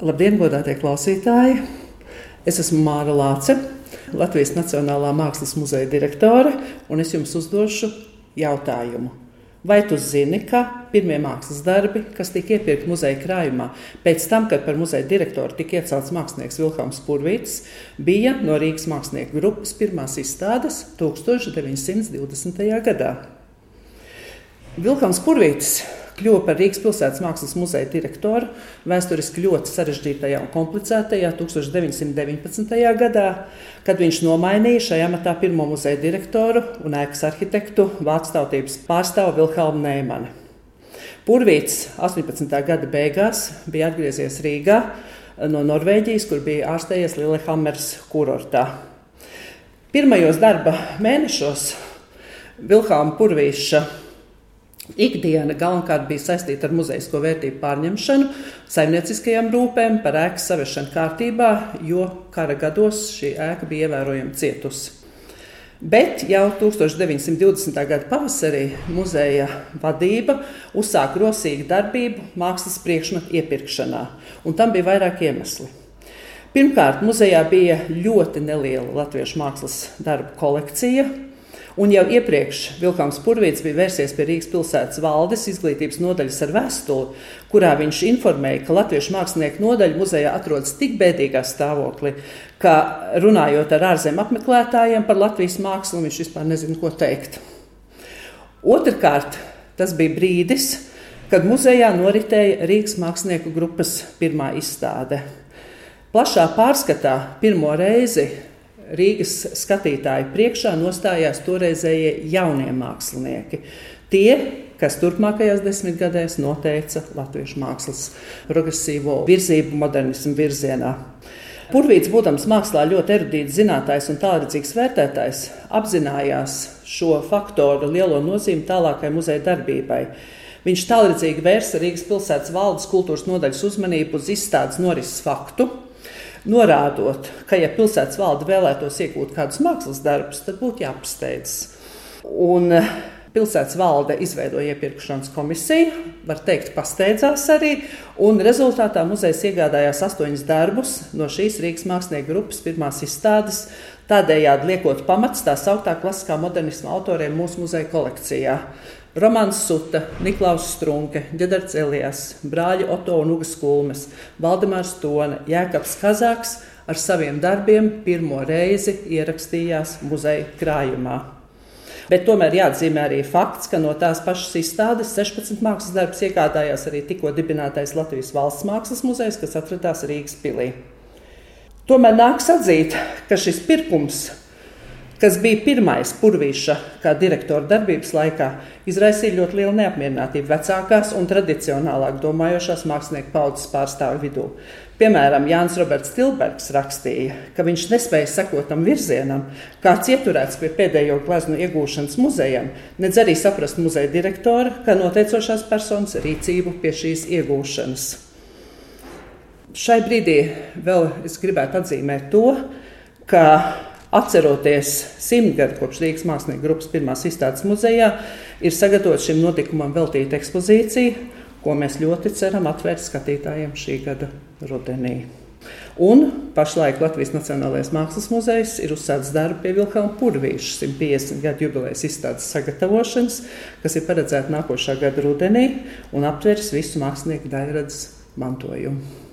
Labdien, godātie klausītāji! Es esmu Māra Lāce, Latvijas Nacionālā Mākslas muzeja direktore, un es jums uzdošu jautājumu. Vai tu zini, ka pirmie mākslas darbi, kas tika iepirkti muzeja krājumā, pēc tam, kad par muzeja direktoru tika iecelts mākslinieks Vilkams Purvīts, bija no Rīgas mākslinieku grupas pirmās izstādes 1920. gadā? Vilkams Purvīts kļuva par Rīgas pilsētas mākslas muzeja direktoru vēsturiski ļoti sarežģītajā un komplicētajā 1919. gadā, kad viņš nomainīja šajā amatā pirmo muzeja direktoru un ēkas arhitektu vācu tautības pārstāvu Vilhelmu Neimani. Purvīts 18. gada beigās bija atgriezies Rīgā no Norvēģijas, kur bija ārstējies Lillehammers kurortā. Pirmajos darba mēnešos Vilhelma Purvīša Ikdiena galvenokārt bija saistīta ar muzejisko vērtību pārņemšanu, saimnieciskajām rūpēm, par ēkas saviešanu kārtībā, jo kara gados šī ēka bija ievērojami cietusi. Bet jau 1920. gada pavasarī muzeja vadība uzsāka rosīgu darbību mākslas priekšmetu iepirkšanā, un tam bija vairāk iemesli. Pirmkārt, muzejā bija ļoti neliela latviešu mākslas darbu kolekcija, Un jau iepriekš Vilkāns Purvīts bija vērsies pie Rīgas pilsētas valdes izglītības nodaļas ar vēstuli, kurā viņš informēja, ka Latviešu mākslinieku nodaļa muzejā atrodas tik bēdīgā stāvoklī, ka runājot ar ārzemju apmeklētājiem par Latvijas mākslu, viņš vispār nezina, ko teikt. Otrakārt, tas bija brīdis, kad muzejā noritēja Rīgas mākslinieku grupas pirmā izstāde. Plašā pārskatā pirmo reizi Rīgas skatītāju priekšā nostājās toreizējie jaunie mākslinieki. Tie, kas turpmākajās desmitgadēs noteica latviešu mākslas progresīvo virzību modernismu virzienā. Purvīts, būdams mākslā ļoti erudīts zinātājs un tālredzīgs vērtētājs, apzinājās šo faktoru lielo nozīmi tālākai muzeja darbībai. Viņš tālredzīgi vērsa Rīgas pilsētas valdes kultūras nodaļas uzmanību uz izstādes norises faktu, norādot, ka, ja pilsētas valde vēlētos iegūt kādus mākslas darbus, tad būtu jāpasteidzas. Un pilsētas valde izveidoja iepirkšanas komisiju, var teikt, pasteidzās arī, rezultātā muzejs iegādājās astoņus darbus no šīs Rīgas mākslinieku grupas pirmās izstādes, tādējādi liekot pamats tā sauktā klasiskā modernisma autoriem mūsu muzeja kolekcijā. Romanis Suta, Niklaus Strunke, Džedards Elijas, brāļi Oto un Ugas Kulmes, Valdemārs Tone, Jēkabs Kazāks ar saviem darbiem pirmo reizi ierakstījās muzeja krājumā. Bet tomēr jāatzīmē arī fakts, ka no tās pašas izstādes 16 mākslas darbus iegādājās arī tikko dibinātais Latvijas valsts mākslas muzejs, kas atradās Rīgas pilī. Tomēr nāks atzīt, ka šis pirkums kas bija pirmais purvīša kā direktora darbības laikā, izraisīja ļoti lielu neapmierinātību vecākās un tradicionālāk domājošās mākslinieku paudzes pārstāvju vidū. Piemēram, Jānis Roberts Tilbergs rakstīja, ka viņš nespēja sekot tam virzienam, kāds ieturēts pie pēdējo gleznu iegūšanas muzejam, nedz arī saprast muzeja direktora, kā noteicošās personas rīcību pie šīs iegūšanas. Šai brīdī vēl es gribētu atzīmēt to, ka Atceroties simtgadu kopš Rīgas mākslinieku grupas pirmās izstādes muzejā, ir sagatavota šim notikumam veltīta ekspozīcija, ko mēs ļoti ceram atvērt skatītājiem šī gada rudenī. Un pašlaik Latvijas Nacionālais Mākslas muzejs ir uzsācis darbu pie Vilkāna Purvīša 150 gadu jubilejas izstādes sagatavošanas, kas ir paredzēta nākošā gada rudenī un aptveris visu mākslinieku daļradas mantojumu.